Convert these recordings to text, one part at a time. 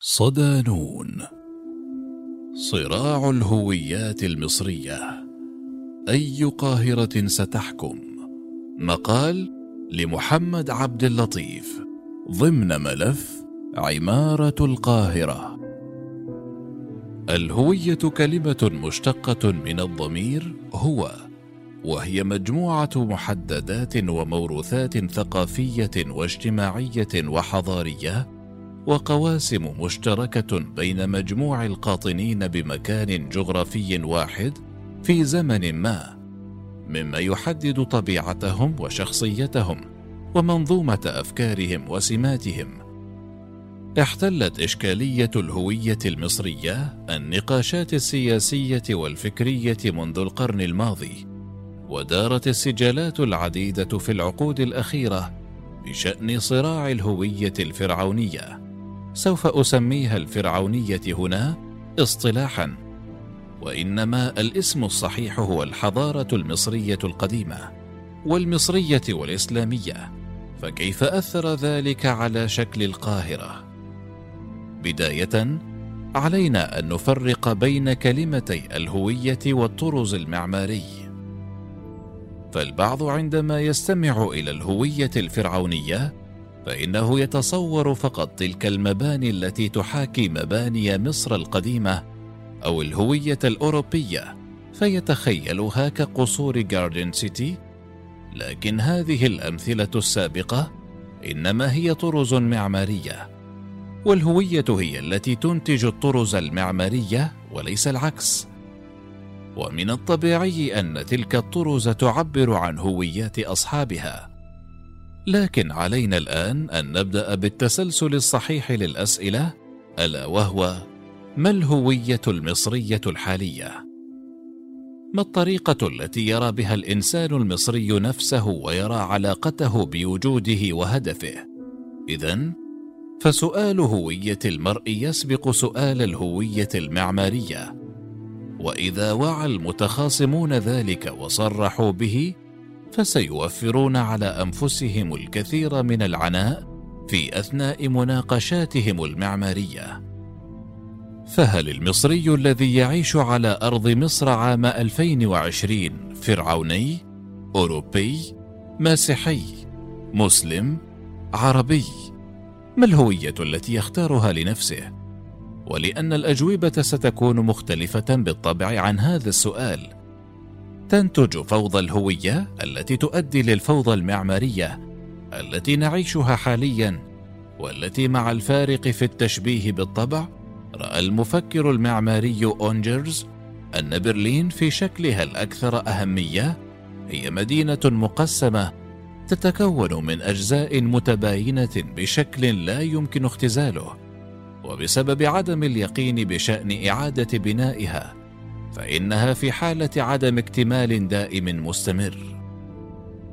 صدانون. صراع الهويات المصرية. أي قاهرة ستحكم؟ مقال لمحمد عبد اللطيف. ضمن ملف عمارة القاهرة. الهوية كلمة مشتقة من الضمير هو وهي مجموعة محددات وموروثات ثقافية واجتماعية وحضارية وقواسم مشتركة بين مجموع القاطنين بمكان جغرافي واحد في زمن ما مما يحدد طبيعتهم وشخصيتهم ومنظومة أفكارهم وسماتهم. احتلت إشكالية الهوية المصرية النقاشات السياسية والفكرية منذ القرن الماضي ودارت السجالات العديدة في العقود الأخيرة بشأن صراع الهوية الفرعونية. سوف أسميها الفرعونية هنا اصطلاحا وإنما الاسم الصحيح هو الحضارة المصرية القديمة والمصرية والإسلامية فكيف أثر ذلك على شكل القاهرة؟ بداية علينا أن نفرق بين كلمتي الهوية والطرز المعماري. فالبعض عندما يستمع إلى الهوية الفرعونية فإنه يتصور فقط تلك المباني التي تحاكي مباني مصر القديمة أو الهوية الأوروبية فيتخيلها كقصور جاردن سيتي لكن هذه الأمثلة السابقة إنما هي طرز معمارية والهوية هي التي تنتج الطرز المعمارية وليس العكس. ومن الطبيعي أن تلك الطرز تعبر عن هويات أصحابها. لكن علينا الآن أن نبدأ بالتسلسل الصحيح للأسئلة ألا وهو ما الهوية المصرية الحالية؟ ما الطريقة التي يرى بها الإنسان المصري نفسه ويرى علاقته بوجوده وهدفه؟ اذا فسؤال هوية المرء يسبق سؤال الهوية المعمارية وإذا وعى المتخاصمون ذلك وصرحوا به فسيوفرون على أنفسهم الكثير من العناء في أثناء مناقشاتهم المعمارية. فهل المصري الذي يعيش على أرض مصر عام 2020 فرعوني أوروبي مسيحي مسلم عربي؟ ما الهوية التي يختارها لنفسه؟ ولأن الأجوبة ستكون مختلفة بالطبع عن هذا السؤال. تنتج فوضى الهوية التي تؤدي للفوضى المعمارية التي نعيشها حاليا والتي مع الفارق في التشبيه بالطبع رأى المفكر المعماري أونجرز أن برلين في شكلها الأكثر أهمية هي مدينة مقسمة تتكون من أجزاء متباينة بشكل لا يمكن اختزاله وبسبب عدم اليقين بشأن إعادة بنائها فإنها في حالة عدم اكتمال دائم مستمر.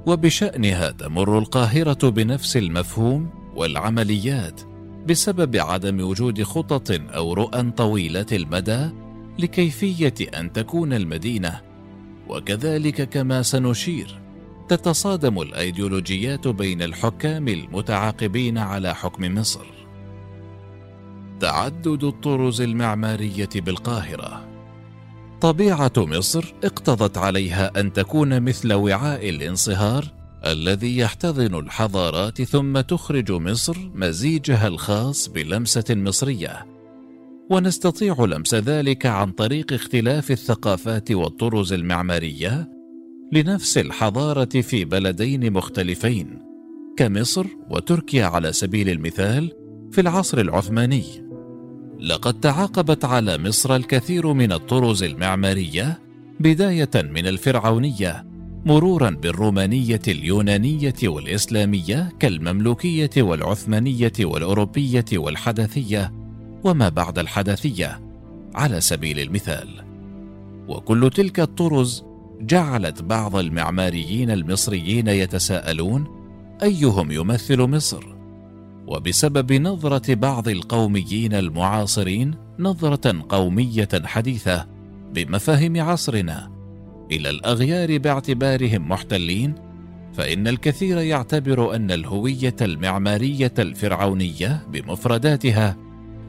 وبشأنها تمر القاهرة بنفس المفهوم والعمليات بسبب عدم وجود خطط أو رؤى طويلة المدى لكيفية أن تكون المدينة. وكذلك كما سنشير تتصادم الأيديولوجيات بين الحكام المتعاقبين على حكم مصر. تعدد الطرز المعمارية بالقاهرة طبيعة مصر اقتضت عليها أن تكون مثل وعاء الانصهار الذي يحتضن الحضارات ثم تخرج مصر مزيجها الخاص بلمسة مصرية. ونستطيع لمس ذلك عن طريق اختلاف الثقافات والطرز المعمارية لنفس الحضارة في بلدين مختلفين كمصر وتركيا على سبيل المثال في العصر العثماني. لقد تعاقبت على مصر الكثير من الطرز المعمارية بداية من الفرعونية مرورا بالرومانية اليونانية والإسلامية كالمملوكية والعثمانية والأوروبية والحدثية وما بعد الحدثية على سبيل المثال. وكل تلك الطرز جعلت بعض المعماريين المصريين يتساءلون أيهم يمثل مصر؟ وبسبب نظرة بعض القوميين المعاصرين نظرة قومية حديثة بمفاهيم عصرنا. إلى الأغيار باعتبارهم محتلين فإن الكثير يعتبر أن الهوية المعمارية الفرعونية بمفرداتها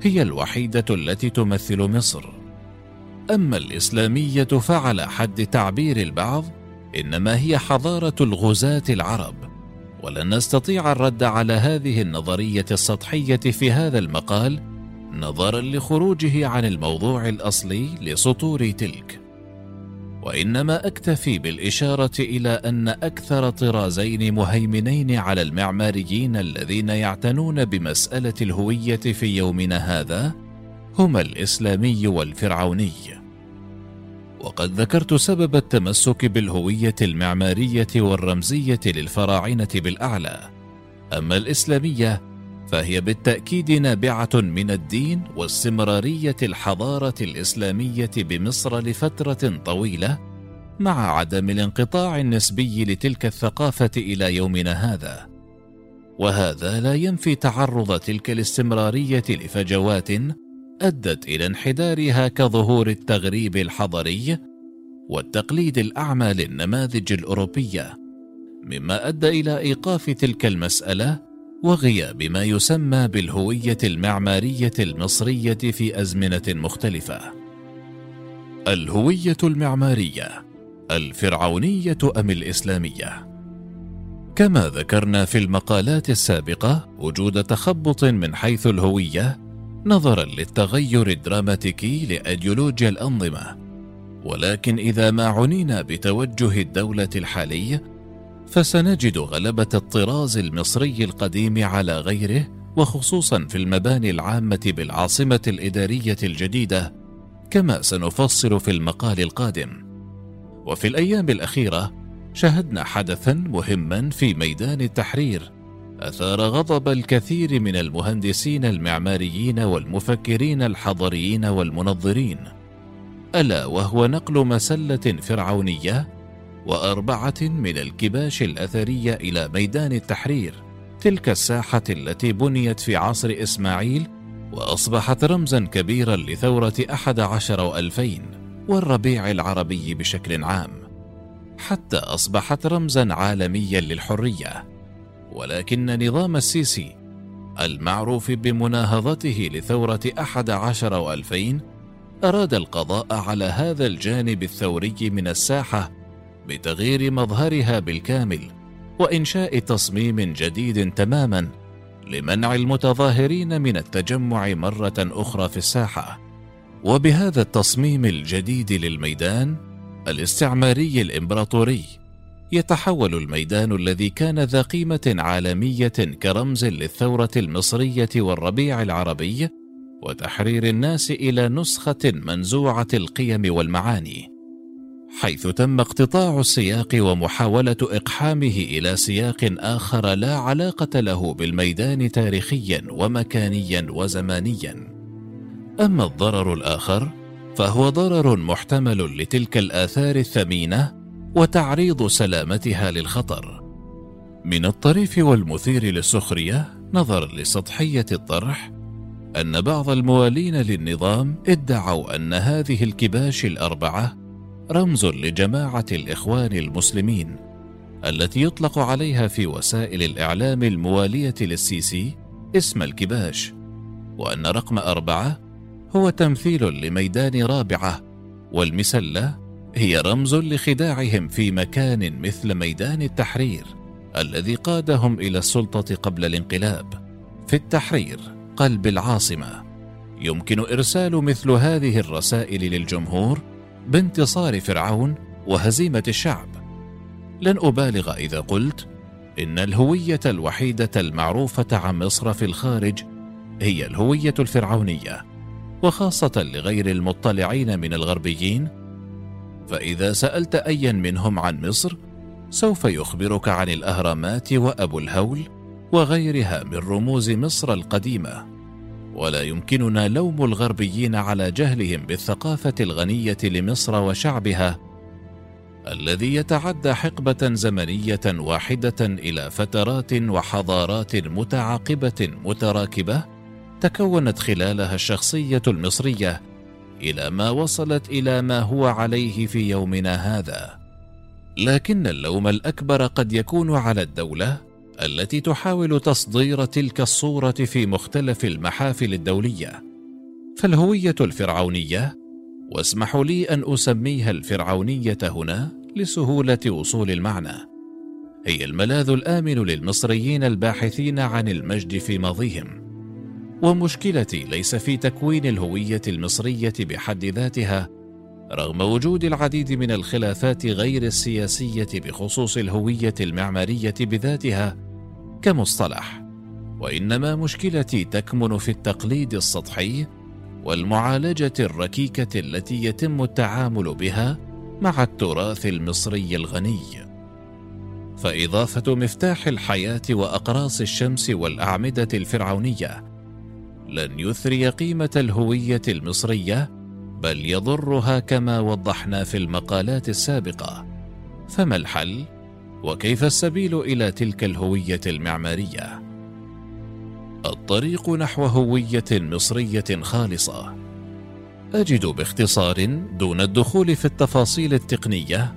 هي الوحيدة التي تمثل مصر. أما الإسلامية فعلى حد تعبير البعض إنما هي حضارة الغزاة العرب. ولن نستطيع الرد على هذه النظرية السطحية في هذا المقال نظرا لخروجه عن الموضوع الأصلي لسطور تلك. وإنما أكتفي بالإشارة إلى أن أكثر طرازين مهيمنين على المعماريين الذين يعتنون بمسألة الهوية في يومنا هذا هما الإسلامي والفرعوني. وقد ذكرت سبب التمسك بالهوية المعمارية والرمزية للفراعنة بالأعلى. أما الإسلامية فهي بالتأكيد نابعة من الدين واستمرارية الحضارة الإسلامية بمصر لفترة طويلة مع عدم الانقطاع النسبي لتلك الثقافة إلى يومنا هذا. وهذا لا ينفي تعرض تلك الاستمرارية لفجوات أدت إلى انحدارها كظهور التغريب الحضري والتقليد الأعمى للنماذج الأوروبية مما أدى إلى إيقاف تلك المسألة وغياب ما يسمى بالهوية المعمارية المصرية في أزمنة مختلفة. الهوية المعمارية الفرعونية أم الإسلامية؟ كما ذكرنا في المقالات السابقة وجود تخبط من حيث الهوية نظرا للتغير الدراماتيكي لأيديولوجيا الأنظمة. ولكن إذا ما عنينا بتوجه الدولة الحالي فسنجد غلبة الطراز المصري القديم على غيره وخصوصا في المباني العامة بالعاصمة الإدارية الجديدة كما سنفصل في المقال القادم. وفي الأيام الأخيرة شهدنا حدثا مهما في ميدان التحرير. أثار غضب الكثير من المهندسين المعماريين والمفكرين الحضريين والمنظرين. ألا وهو نقل مسلة فرعونية وأربعة من الكباش الأثرية إلى ميدان التحرير تلك الساحة التي بنيت في عصر إسماعيل وأصبحت رمزا كبيرا لثورة أحد عشر وألفين والربيع العربي بشكل عام حتى أصبحت رمزا عالميا للحرية. ولكن نظام السيسي المعروف بمناهضته لثورة أحد عشر وألفين أراد القضاء على هذا الجانب الثوري من الساحة بتغيير مظهرها بالكامل وإنشاء تصميم جديد تماما لمنع المتظاهرين من التجمع مرة أخرى في الساحة. وبهذا التصميم الجديد للميدان الاستعماري الإمبراطوري يتحول الميدان الذي كان ذا قيمة عالمية كرمز للثورة المصرية والربيع العربي وتحرير الناس إلى نسخة منزوعة القيم والمعاني حيث تم اقتطاع السياق ومحاولة إقحامه إلى سياق آخر لا علاقة له بالميدان تاريخيا ومكانيا وزمانيا. أما الضرر الآخر فهو ضرر محتمل لتلك الآثار الثمينة وتعريض سلامتها للخطر. من الطريف والمثير للسخرية نظرا لسطحية الطرح أن بعض الموالين للنظام ادعوا أن هذه الكباش الأربعة رمز لجماعة الإخوان المسلمين التي يطلق عليها في وسائل الإعلام الموالية للسيسي اسم الكباش وأن رقم أربعة هو تمثيل لميدان رابعة والمسلة هي رمز لخداعهم في مكان مثل ميدان التحرير الذي قادهم إلى السلطة قبل الانقلاب. في التحرير قلب العاصمة. يمكن إرسال مثل هذه الرسائل للجمهور بانتصار فرعون وهزيمة الشعب. لن أبالغ إذا قلت إن الهوية الوحيدة المعروفة عن مصر في الخارج هي الهوية الفرعونية وخاصة لغير المطلعين من الغربيين فإذا سألت ايا منهم عن مصر سوف يخبرك عن الأهرامات وأبو الهول وغيرها من رموز مصر القديمة. ولا يمكننا لوم الغربيين على جهلهم بالثقافة الغنية لمصر وشعبها الذي يتعدى حقبة زمنية واحدة إلى فترات وحضارات متعاقبة متراكبة تكونت خلالها الشخصية المصرية إلى ما وصلت إلى ما هو عليه في يومنا هذا. لكن اللوم الأكبر قد يكون على الدولة التي تحاول تصدير تلك الصورة في مختلف المحافل الدولية. فالهوية الفرعونية واسمحوا لي أن أسميها الفرعونية هنا لسهولة وصول المعنى هي الملاذ الآمن للمصريين الباحثين عن المجد في ماضيهم. ومشكلتي ليس في تكوين الهوية المصرية بحد ذاتها رغم وجود العديد من الخلافات غير السياسية بخصوص الهوية المعمارية بذاتها كمصطلح. وإنما مشكلتي تكمن في التقليد السطحي والمعالجة الركيكة التي يتم التعامل بها مع التراث المصري الغني. فإضافة مفتاح الحياة وأقراص الشمس والأعمدة الفرعونية لن يثري قيمة الهوية المصرية بل يضرها كما وضحنا في المقالات السابقة. فما الحل؟ وكيف السبيل إلى تلك الهوية المعمارية؟ الطريق نحو هوية مصرية خالصة. أجد باختصار دون الدخول في التفاصيل التقنية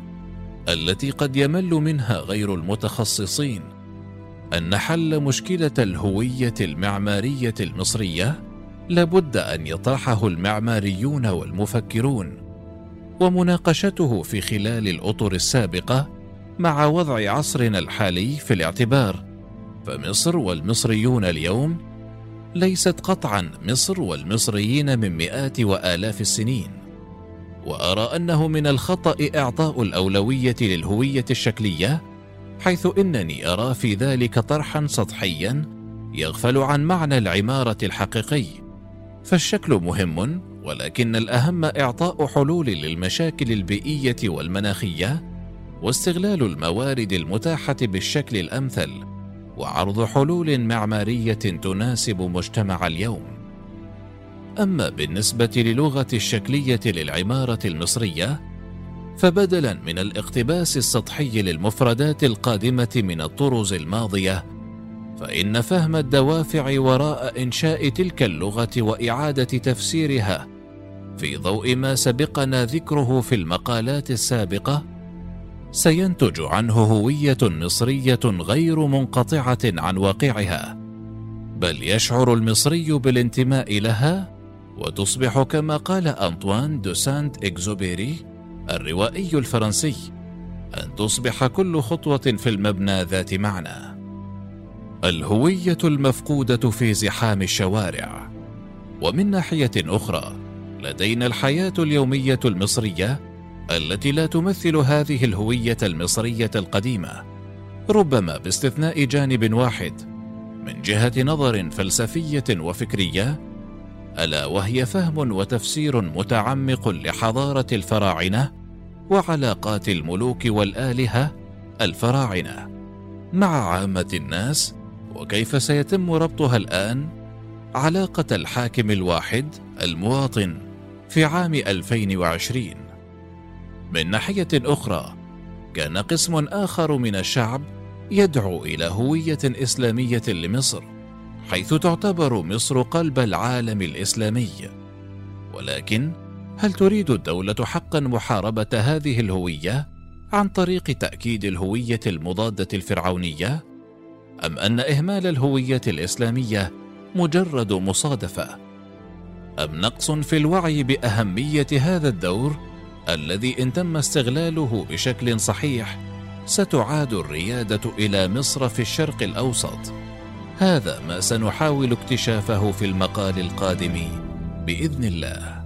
التي قد يمل منها غير المتخصصين. أن حل مشكلة الهوية المعمارية المصرية لابد أن يطرحه المعماريون والمفكرون ومناقشته في خلال الأطر السابقة مع وضع عصرنا الحالي في الاعتبار. فمصر والمصريون اليوم ليست قطعا مصر والمصريين من مئات وآلاف السنين. وأرى أنه من الخطأ إعطاء الأولوية للهوية الشكلية حيث إنني أرى في ذلك طرحا سطحيا يغفل عن معنى العمارة الحقيقي. فالشكل مهم ولكن الأهم إعطاء حلول للمشاكل البيئية والمناخية واستغلال الموارد المتاحة بالشكل الأمثل وعرض حلول معمارية تناسب مجتمع اليوم. أما بالنسبة للغة الشكلية للعمارة المصرية فبدلا من الاقتباس السطحي للمفردات القادمة من الطرز الماضية فإن فهم الدوافع وراء إنشاء تلك اللغة وإعادة تفسيرها في ضوء ما سبقنا ذكره في المقالات السابقة سينتج عنه هوية مصرية غير منقطعة عن واقعها بل يشعر المصري بالانتماء لها وتصبح كما قال أنطوان دو سانت إكزوبيري الروائي الفرنسي أن تصبح كل خطوة في المبنى ذات معنى. الهوية المفقودة في زحام الشوارع. ومن ناحية أخرى لدينا الحياة اليومية المصرية التي لا تمثل هذه الهوية المصرية القديمة ربما باستثناء جانب واحد من جهة نظر فلسفية وفكرية ألا وهي فهم وتفسير متعمق لحضارة الفراعنة وعلاقات الملوك والآلهة الفراعنة مع عامة الناس وكيف سيتم ربطها الآن؟ علاقة الحاكم الواحد المواطن في عام 2020 من ناحية أخرى كان قسم آخر من الشعب يدعو إلى هوية إسلامية لمصر حيث تعتبر مصر قلب العالم الإسلامي. ولكن هل تريد الدولة حقا محاربة هذه الهوية عن طريق تأكيد الهوية المضادة الفرعونية؟ أم أن إهمال الهوية الإسلامية مجرد مصادفة؟ أم نقص في الوعي بأهمية هذا الدور الذي إن تم استغلاله بشكل صحيح ستعاد الريادة إلى مصر في الشرق الأوسط؟ هذا ما سنحاول اكتشافه في المقال القادم بإذن الله.